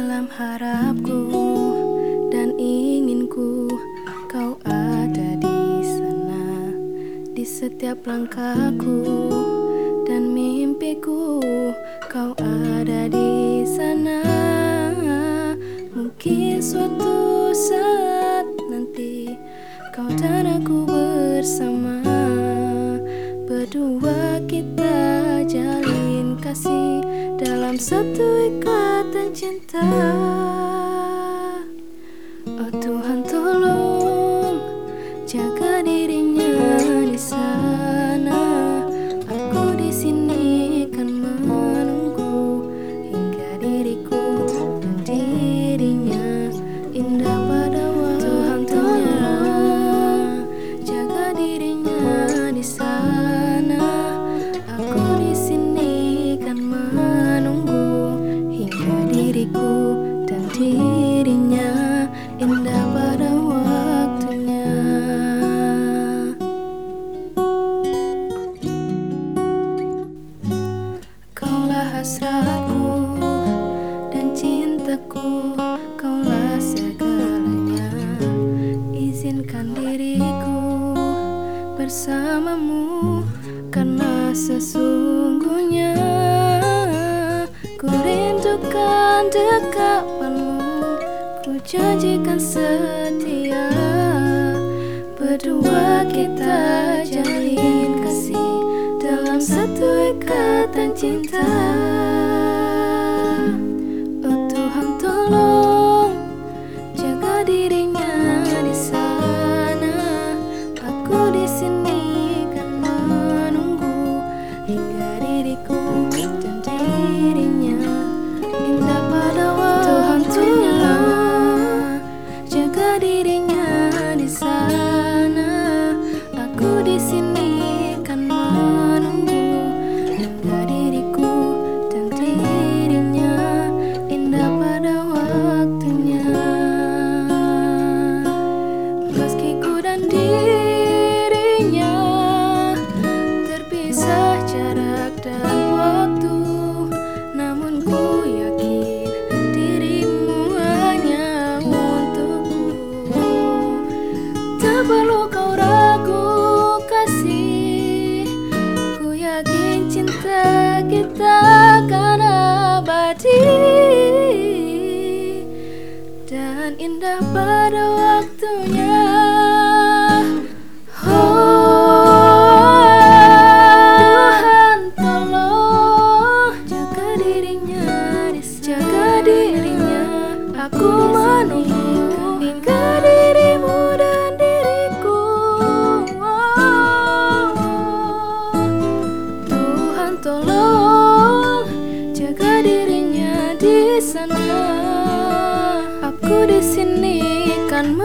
Dalam harapku dan inginku. Kau ada di sana Di setiap langkahku dan mimpiku. Kau ada di sana. Mungkin suatu saat nanti Kau dan aku bersama. Berdua kita jalin kasih Dalam satu ikatan cinta. Oh Tuhan tolong Jaga dirinya di sana. Aku di sini kan menunggu Hingga diriku dan dirinya Indah hasratku dan cintaku. Kaulah segalanya. Izinkan diriku bersamamu Karena sesungguhnya Ku rindukan dekapanmu. Ku janjikan setia Berdua kita jalin kasih Dalam satu ikatan cinta indah pada waktunya Oh, Tuhan tolong jaga dirinya, jaga dirinya. Aku menunggu hingga dirimu dan diriku. Oh, Tuhan tolong jaga dirinya di sana. sini kan